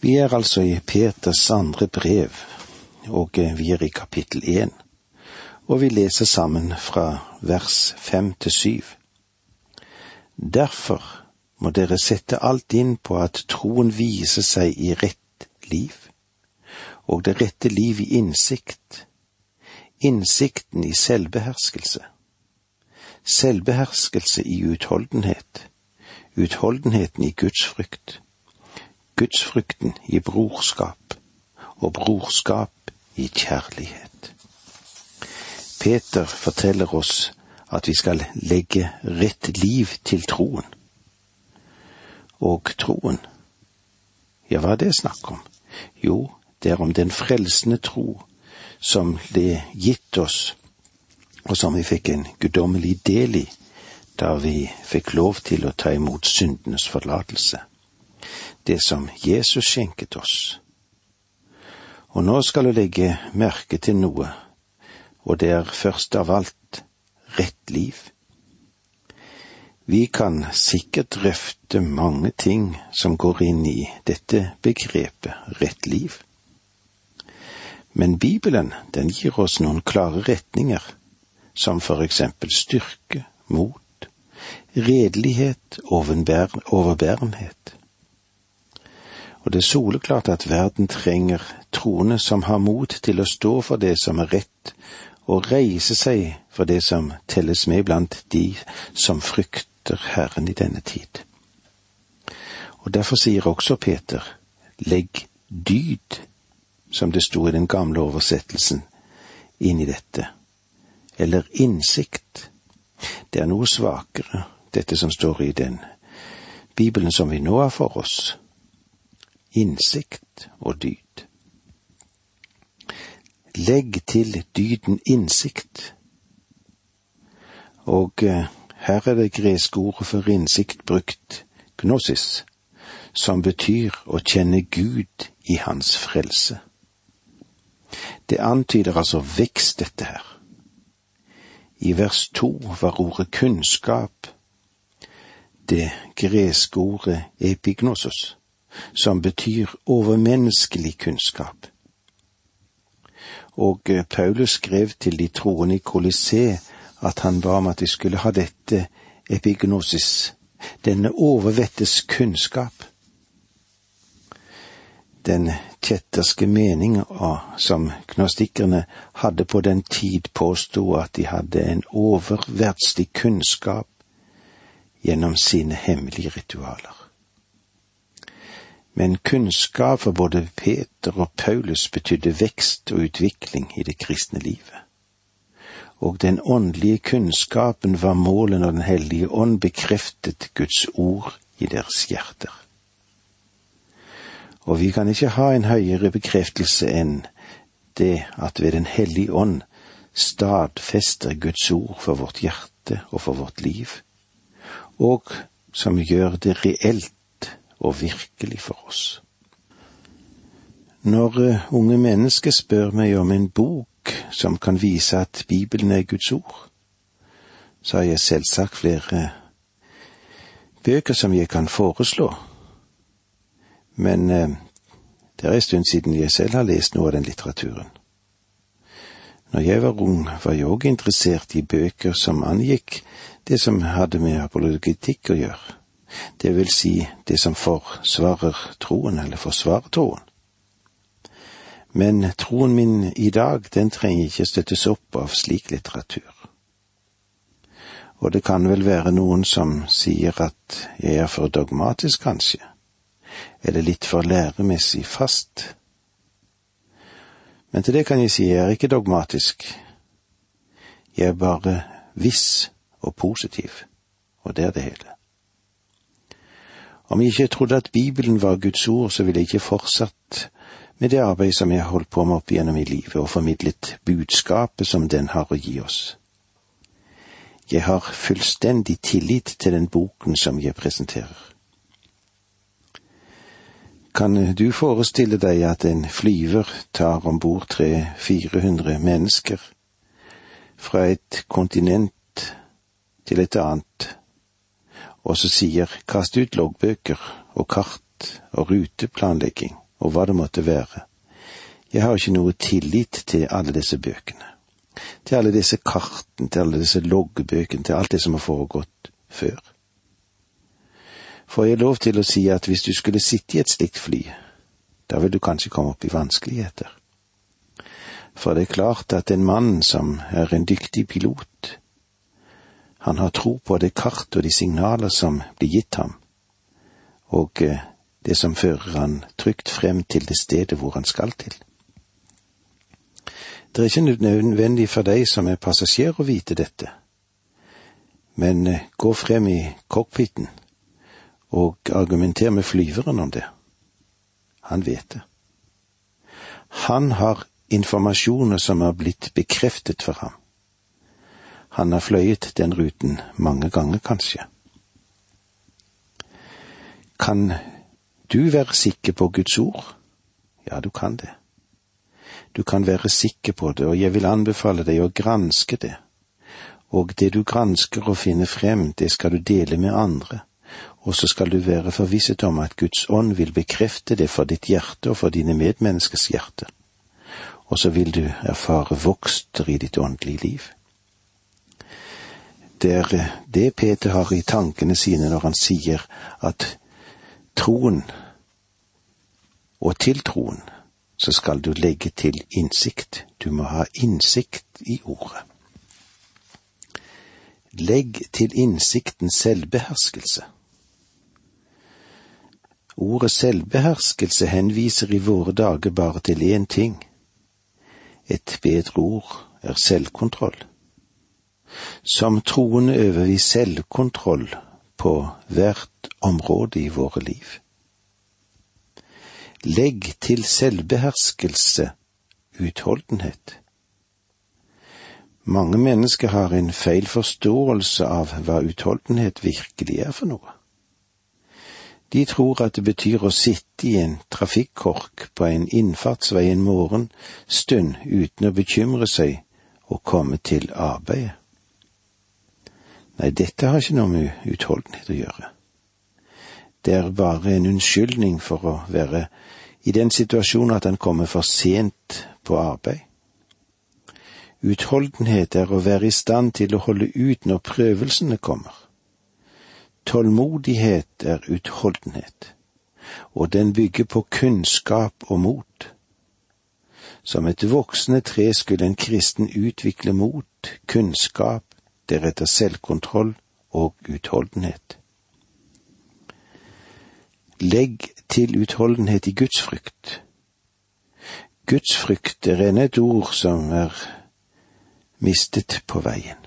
Vi er altså i Peters andre brev, og vi er i kapittel én, og vi leser sammen fra vers fem til syv. Derfor må dere sette alt inn på at troen viser seg i rett liv, og det rette liv i innsikt, innsikten i selvbeherskelse, selvbeherskelse i utholdenhet, utholdenheten i gudsfrykt, gudsfrykten i brorskap og brorskap i kjærlighet. Peter forteller oss at vi skal legge rett liv til troen. Og troen, ja, hva er det snakk om? Jo, det er om den frelsende tro som ble gitt oss, og som vi fikk en guddommelig del i da vi fikk lov til å ta imot syndenes forlatelse det som Jesus skjenket oss. Og nå skal du legge merke til noe, og det er først av alt rett liv. Vi kan sikkert drøfte mange ting som går inn i dette begrepet rett liv. Men Bibelen, den gir oss noen klare retninger, som for eksempel styrke, mot, redelighet, overbærenhet. Og det er soleklart at verden trenger troende som har mot til å stå for det som er rett, og reise seg for det som telles med blant de som frykter Herren i denne tid. Og derfor sier også Peter, legg dyd, som det sto i den gamle oversettelsen, inn i dette, eller innsikt. Det er noe svakere, dette som står i den Bibelen som vi nå har for oss innsikt og dyd. Legg til dyden innsikt. Og eh, her er det greske ordet for innsikt brukt, gnosis, som betyr å kjenne Gud i hans frelse. Det antyder altså vekst, dette her. I vers to var ordet kunnskap det greske ordet epignosos som betyr overmenneskelig kunnskap. Og eh, Paulus skrev til de troende i Kolisse at han ba om at de skulle ha dette epignosis, denne overvettes kunnskap. Den kjetterske meninga som gnostikkerne hadde på den tid, påstod at de hadde en oververdslig kunnskap gjennom sine hemmelige ritualer. Men kunnskap for både Peter og Paulus betydde vekst og utvikling i det kristne livet. Og den åndelige kunnskapen var målet når Den hellige ånd bekreftet Guds ord i deres hjerter. Og vi kan ikke ha en høyere bekreftelse enn det at ved Den hellige ånd stadfester Guds ord for vårt hjerte og for vårt liv, og som gjør det reelt og virkelig for oss. Når uh, unge mennesker spør meg om en bok som kan vise at Bibelen er Guds ord, så har jeg selvsagt flere bøker som jeg kan foreslå, men uh, det er en stund siden jeg selv har lest noe av den litteraturen. Når jeg var ung, var jeg òg interessert i bøker som angikk det som hadde med apologetikk å gjøre det vil si det som forsvarer troen, eller forsvarer troen. Men troen min i dag, den trenger ikke støttes opp av slik litteratur. Og det kan vel være noen som sier at jeg er for dogmatisk, kanskje, eller litt for læremessig fast. Men til det kan jeg si jeg er ikke dogmatisk, jeg er bare viss og positiv, og det er det hele. Om jeg ikke trodde at Bibelen var Guds ord, så ville jeg ikke fortsatt med det arbeidet som jeg har holdt på med opp igjennom i livet, og formidlet budskapet som den har å gi oss. Jeg har fullstendig tillit til den boken som jeg presenterer. Kan du forestille deg at en flyver tar om bord tre–fire hundre mennesker fra et kontinent til et annet og så sier kast ut loggbøker og kart og ruteplanlegging og hva det måtte være. Jeg har ikke noe tillit til alle disse bøkene. Til alle disse kartene, til alle disse loggbøkene, til alt det som har foregått før. Får jeg lov til å si at hvis du skulle sitte i et slikt fly, da vil du kanskje komme opp i vanskeligheter. For det er klart at en mann som er en dyktig pilot, han har tro på det kart og de signaler som blir gitt ham, og eh, det som fører han trygt frem til det stedet hvor han skal til. Det er ikke nødvendig for deg som er passasjer å vite dette, men eh, gå frem i cockpiten og argumenter med flyveren om det. Han vet det. Han har informasjoner som har blitt bekreftet for ham. Han har fløyet den ruten mange ganger, kanskje. Kan du være sikker på Guds ord? Ja, du kan det. Du kan være sikker på det, og jeg vil anbefale deg å granske det. Og det du gransker og finner frem, det skal du dele med andre, og så skal du være forvisset om at Guds ånd vil bekrefte det for ditt hjerte og for dine medmenneskers hjerte. Og så vil du erfare vokster i ditt åndelige liv. Det er det Peter har i tankene sine når han sier at troen og til troen så skal du legge til innsikt. Du må ha innsikt i ordet. Legg til innsikten selvbeherskelse. Ordet selvbeherskelse henviser i våre dager bare til én ting. Et bedre ord er selvkontroll. Som troende øver vi selvkontroll på hvert område i våre liv. Legg til selvbeherskelse utholdenhet. Mange mennesker har en feil forståelse av hva utholdenhet virkelig er for noe. De tror at det betyr å sitte i en trafikkork på en innfartsvei en morgenstund uten å bekymre seg og komme til arbeidet. Nei, dette har ikke noe med utholdenhet å gjøre. Det er bare en unnskyldning for å være i den situasjonen at han kommer for sent på arbeid. Utholdenhet er å være i stand til å holde ut når prøvelsene kommer. Tålmodighet er utholdenhet, og den bygger på kunnskap og mot. Som et voksende tre skulle en kristen utvikle mot, kunnskap, deretter selvkontroll og utholdenhet. Legg til utholdenhet i gudsfrykt. Gudsfrykt er ennå et ord som er mistet på veien.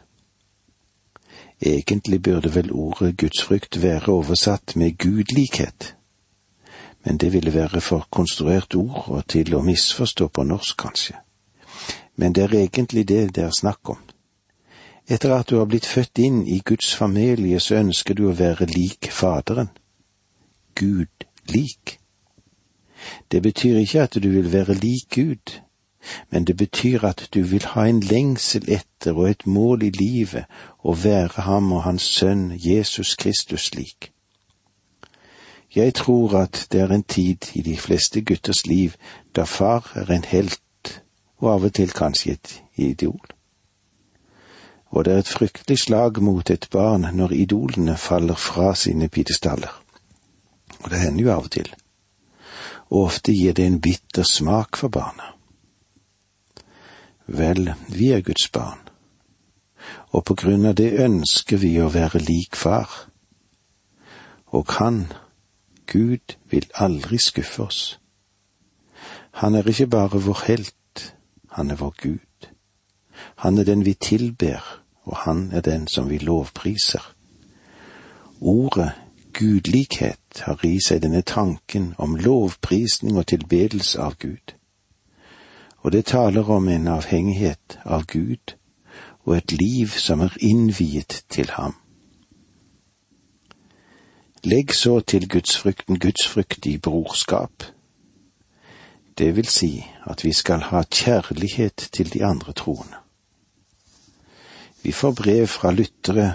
Egentlig burde vel ordet gudsfrykt være oversatt med gudlikhet, men det ville være for konstruert ord og til å misforstå på norsk, kanskje. Men det er egentlig det det er snakk om. Etter at du har blitt født inn i Guds familie, så ønsker du å være lik Faderen. Gud lik. Det betyr ikke at du vil være lik Gud, men det betyr at du vil ha en lengsel etter og et mål i livet å være ham og hans sønn Jesus Kristus lik. Jeg tror at det er en tid i de fleste gutters liv da far er en helt og av og til kanskje et idol. Og det er et fryktelig slag mot et barn når idolene faller fra sine pidestaller og det hender jo av og til, og ofte gir det en bitter smak for barna. Vel, vi er Guds barn, og på grunn av det ønsker vi å være lik far. Og han, Gud, vil aldri skuffe oss. Han er ikke bare vår helt, han er vår Gud. Han er den vi tilber, og han er den som vi lovpriser. Ordet Gudlikhet har i seg denne tanken om lovprisning og tilbedelse av Gud. Og det taler om en avhengighet av Gud og et liv som er innviet til ham. Legg så til gudsfrykten gudsfrykt i brorskap. Det vil si at vi skal ha kjærlighet til de andre troende. Vi får brev fra lyttere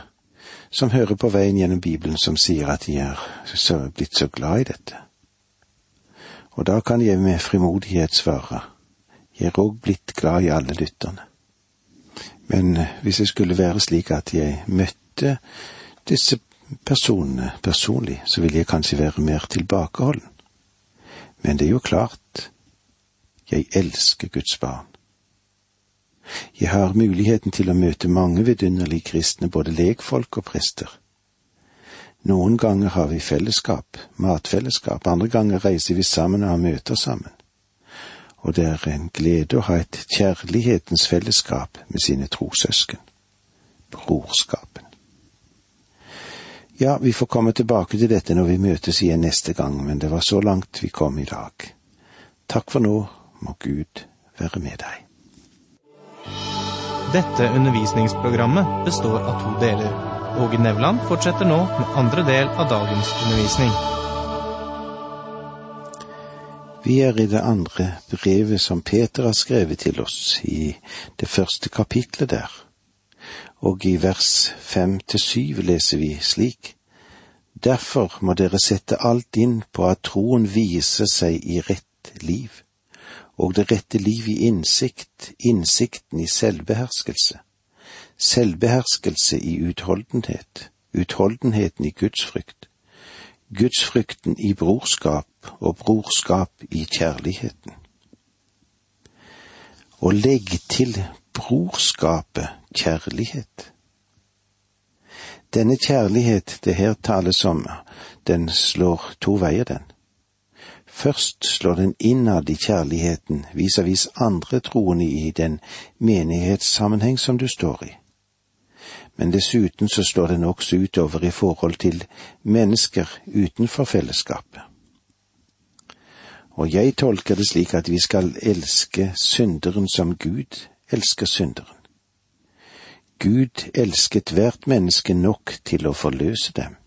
som hører på veien gjennom Bibelen, som sier at de er så, blitt så glad i dette. Og da kan jeg med frimodighet svare, jeg er òg blitt glad i alle lytterne. Men eh, hvis det skulle være slik at jeg møtte disse personene personlig, så ville jeg kanskje være mer tilbakeholden. Men det er jo klart, jeg elsker Guds barn. Jeg har muligheten til å møte mange vidunderlige kristne, både lekfolk og prester. Noen ganger har vi fellesskap, matfellesskap, andre ganger reiser vi sammen og har møter sammen. Og det er en glede å ha et kjærlighetens fellesskap med sine trossøsken. Brorskapen. Ja, vi får komme tilbake til dette når vi møtes igjen neste gang, men det var så langt vi kom i dag. Takk for nå, må Gud være med deg. Dette undervisningsprogrammet består av to deler. Åge Nevland fortsetter nå med andre del av dagens undervisning. Vi er i det andre brevet som Peter har skrevet til oss, i det første kapitlet der. Og i vers fem til syv leser vi slik. Derfor må dere sette alt inn på at troen viser seg i rett liv og det rette liv i innsikt, innsikten i selvbeherskelse, selvbeherskelse i utholdenhet, utholdenheten i gudsfrykt, gudsfrykten i brorskap og brorskap i kjærligheten. Og legg til brorskapet kjærlighet. Denne kjærlighet det her tales om, den slår to veier, den. Først slår den innad i kjærligheten vis-à-vis andre troende i den menighetssammenheng som du står i. Men dessuten så slår den også utover i forhold til mennesker utenfor fellesskapet. Og jeg tolker det slik at vi skal elske synderen som Gud elsker synderen. Gud elsket hvert menneske nok til å forløse dem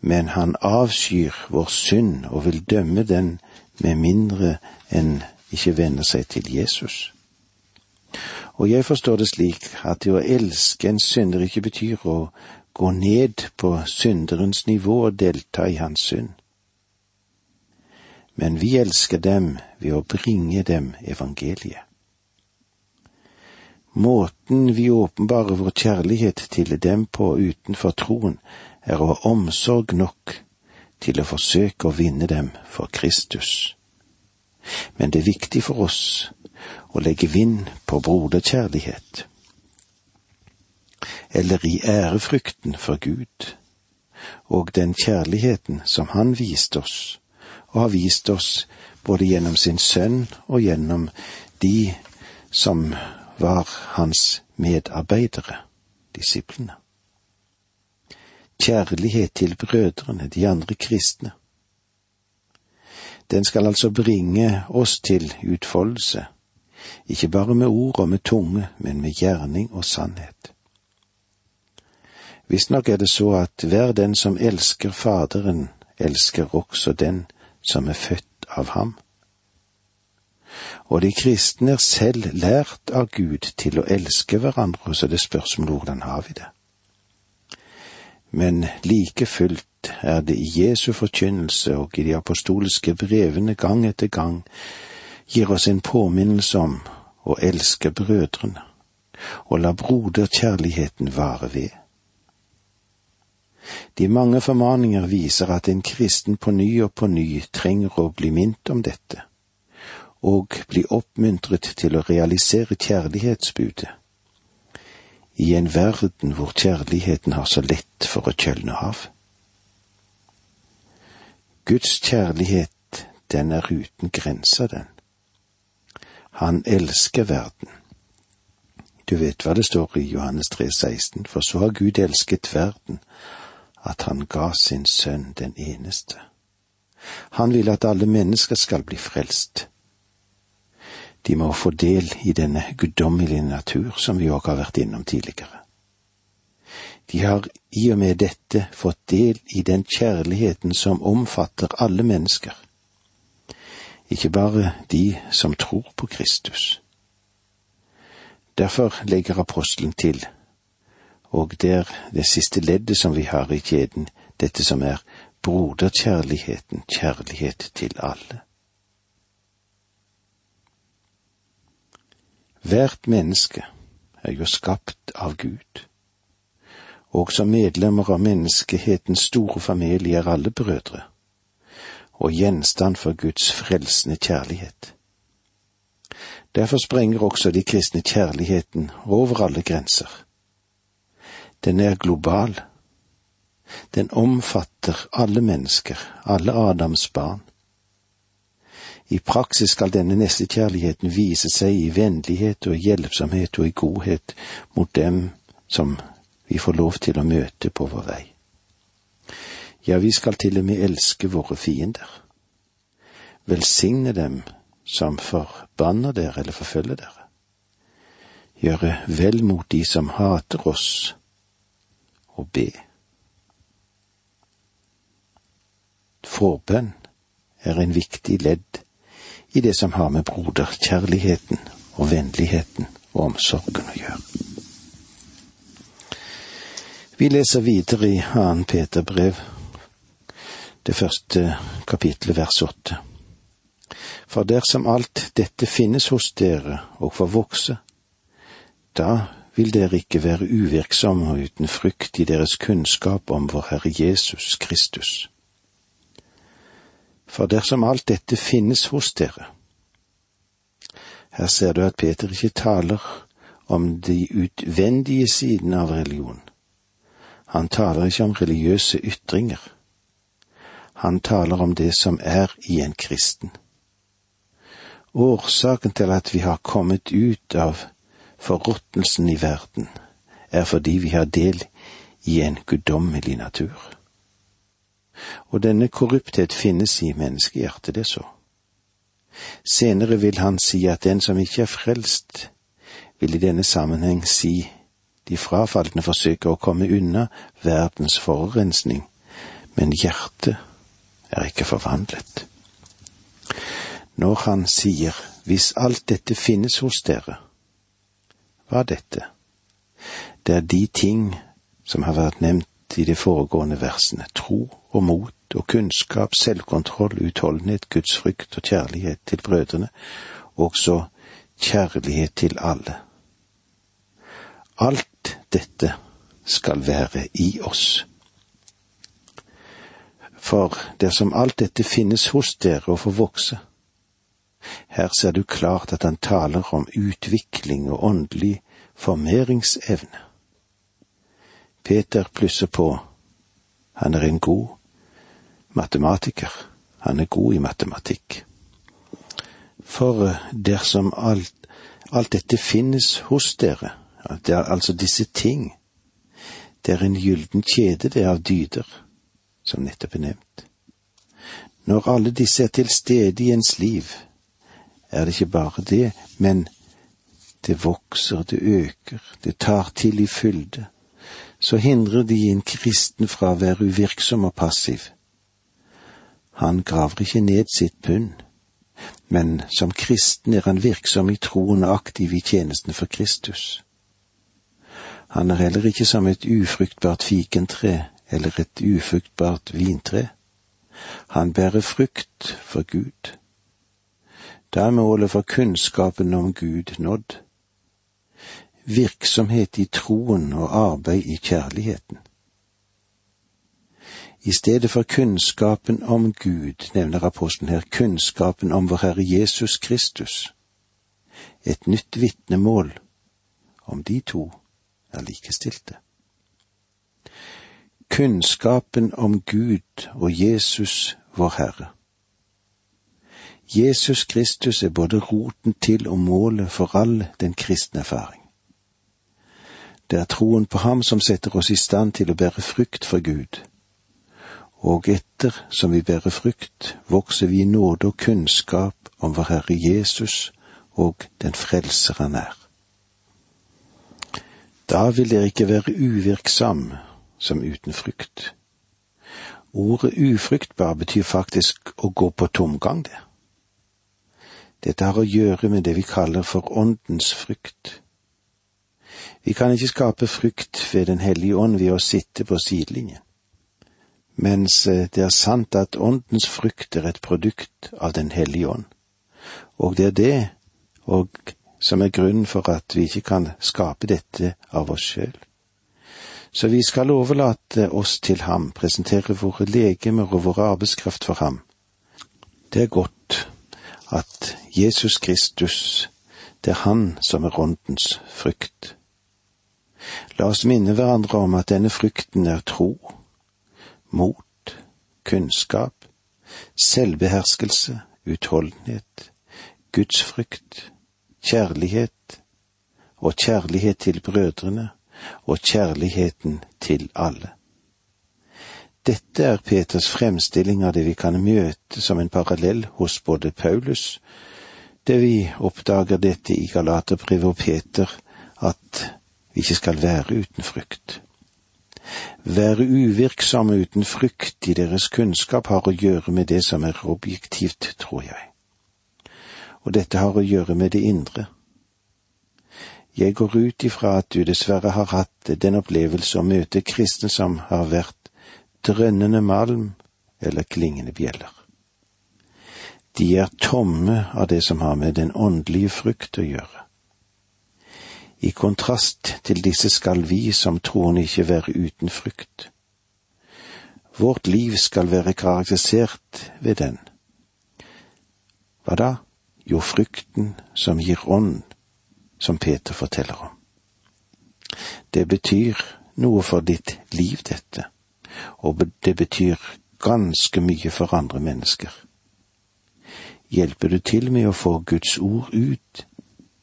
men han avskyr vår synd og vil dømme den med mindre enn ikke venner seg til Jesus. Og jeg forstår det slik at det å elske en synder ikke betyr å gå ned på synderens nivå og delta i hans synd. Men vi elsker dem ved å bringe dem evangeliet. Måten vi åpenbarer vår kjærlighet til dem på utenfor troen, er å ha omsorg nok til å forsøke å vinne dem for Kristus. Men det er viktig for oss å legge vind på broderkjærlighet, eller i ærefrykten for Gud, og den kjærligheten som Han viste oss, og har vist oss både gjennom sin sønn og gjennom de som var hans medarbeidere, disiplene kjærlighet til brødrene, de andre kristne. Den skal altså bringe oss til utfoldelse, ikke bare med ord og med tunge, men med gjerning og sannhet. Visstnok er det så at hver den som elsker Faderen, elsker også den som er født av ham. Og de kristne er selv lært av Gud til å elske hverandre, så det er om hvordan har vi det? men like fullt er det i Jesu forkynnelse og i de apostoliske brevene gang etter gang gir oss en påminnelse om å elske brødrene og la broderkjærligheten vare ved. De mange formaninger viser at en kristen på ny og på ny trenger å bli minnet om dette, og bli oppmuntret til å realisere kjærlighetsbudet i en verden hvor kjærligheten har så lett for å kjølne av. Guds kjærlighet, den er uten grenser, den. Han elsker verden. Du vet hva det står i Johannes 3, 16, for så har Gud elsket verden, at han ga sin sønn den eneste. Han vil at alle mennesker skal bli frelst. De må få del i denne guddommelige natur som vi òg har vært innom tidligere. De har i og med dette fått del i den kjærligheten som omfatter alle mennesker, ikke bare de som tror på Kristus. Derfor legger apostelen til, og det er det siste leddet som vi har i kjeden, dette som er broderkjærligheten, kjærlighet til alle. Hvert menneske er jo skapt av Gud, og som medlemmer av menneskehetens store familie er alle brødre, og gjenstand for Guds frelsende kjærlighet. Derfor sprenger også de kristne kjærligheten over alle grenser. Den er global. Den omfatter alle mennesker, alle Adams barn. I praksis skal denne nestekjærligheten vise seg i vennlighet og i hjelpsomhet og i godhet mot dem som vi får lov til å møte på vår vei. Ja, vi skal til og med elske våre fiender. Velsigne dem som forbanner dere eller forfølger dere. Gjøre vel mot de som hater oss, og be. Forbønn er en viktig ledd i det som har med broderkjærligheten og vennligheten og omsorgen å gjøre. Vi leser videre i 2. Peter brev, det første kapitlet, vers åtte. For dersom alt dette finnes hos dere og får vokse, da vil dere ikke være uvirksomme og uten frykt i deres kunnskap om vår Herre Jesus Kristus. For dersom alt dette finnes hos dere Her ser du at Peter ikke taler om de utvendige sidene av religion. Han taler ikke om religiøse ytringer. Han taler om det som er i en kristen. Årsaken til at vi har kommet ut av forråtnelsen i verden, er fordi vi har del i en guddommelig natur. Og denne korrupthet finnes i menneskehjertet, det så. Senere vil han si at den som ikke er frelst, vil i denne sammenheng si de frafalne forsøker å komme unna verdens forurensning, men hjertet er ikke forvandlet. Når han sier hvis alt dette finnes hos dere, hva er dette? Det er de ting som har vært nevnt i de foregående versene. Tro og mot og kunnskap, selvkontroll, utholdenhet, Guds frykt og kjærlighet til brødrene, og så kjærlighet til alle. Alt dette skal være i oss. For dersom alt dette finnes hos dere og får vokse, her ser du klart at han taler om utvikling og åndelig formeringsevne. Peter plusser på, han er en god matematiker, han er god i matematikk. For eh, dersom alt, alt dette finnes hos dere, det er altså disse ting, det er en gylden kjede det er av dyder, som nettopp er nevnt. Når alle disse er til stede i ens liv, er det ikke bare det, men det vokser, det øker, det tar til i fylde. Så hindrer de en kristen fra å være uvirksom og passiv. Han graver ikke ned sitt pund, men som kristen er han virksom i troen og aktiv i tjenesten for Kristus. Han er heller ikke som et ufruktbart fikentre eller et ufruktbart vintre. Han bærer frukt for Gud. Da er målet for kunnskapen om Gud nådd. Virksomhet i troen og arbeid i kjærligheten. I stedet for kunnskapen om Gud nevner apostelen her kunnskapen om vår Herre Jesus Kristus. Et nytt vitnemål om de to er likestilte. Kunnskapen om Gud og Jesus, vår Herre. Jesus Kristus er både roten til og målet for all den kristne erfaring. Det er troen på ham som setter oss i stand til å bære frukt for Gud, og etter som vi bærer frukt, vokser vi i nåde og kunnskap om vår Herre Jesus og den frelser han er. Da vil dere ikke være uvirksom som uten frukt. Ordet ufruktbar betyr faktisk å gå på tomgang, det. Dette har å gjøre med det vi kaller for åndens frykt. Vi kan ikke skape frykt ved Den hellige ånd ved å sitte på sidelinjen. mens eh, det er sant at åndens frukt er et produkt av Den hellige ånd. Og det er det som er grunnen for at vi ikke kan skape dette av oss sjøl. Så vi skal overlate oss til ham, presentere våre legemer og våre arbeidskraft for ham. Det er godt at Jesus Kristus, det er Han som er åndens frukt. La oss minne hverandre om at denne frykten er tro, mot, kunnskap, selvbeherskelse, utholdenhet, gudsfrykt, kjærlighet og kjærlighet til brødrene og kjærligheten til alle. Dette er Peters fremstilling av det vi kan møte som en parallell hos både Paulus, det vi oppdager dette i Galaterbrevet og Peter, at ikke skal være uten frykt. Være uvirksomme uten frykt i deres kunnskap har å gjøre med det som er objektivt, tror jeg. Og dette har å gjøre med det indre. Jeg går ut ifra at du dessverre har hatt den opplevelse å møte kristne som har vært drønnende malm eller klingende bjeller. De er tomme av det som har med den åndelige frukt å gjøre. I kontrast til disse skal vi som troende ikke være uten frykt. Vårt liv skal være karakterisert ved den. Hva da? Jo, frykten som gir ånd, som Peter forteller om. Det betyr noe for ditt liv, dette, og det betyr ganske mye for andre mennesker. Hjelper du til med å få Guds ord ut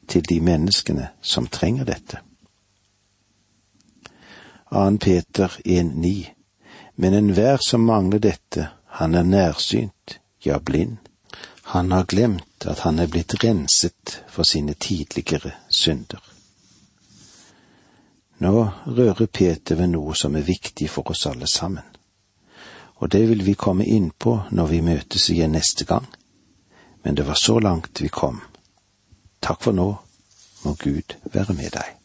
til de menneskene som trenger dette. 2. Peter 1,9 Men enhver som mangler dette, han er nærsynt, ja blind. Han har glemt at han er blitt renset for sine tidligere synder. Nå rører Peter ved noe som er viktig for oss alle sammen, og det vil vi komme inn på når vi møtes igjen neste gang, men det var så langt vi kom. Takk for nå, må Gud være med deg.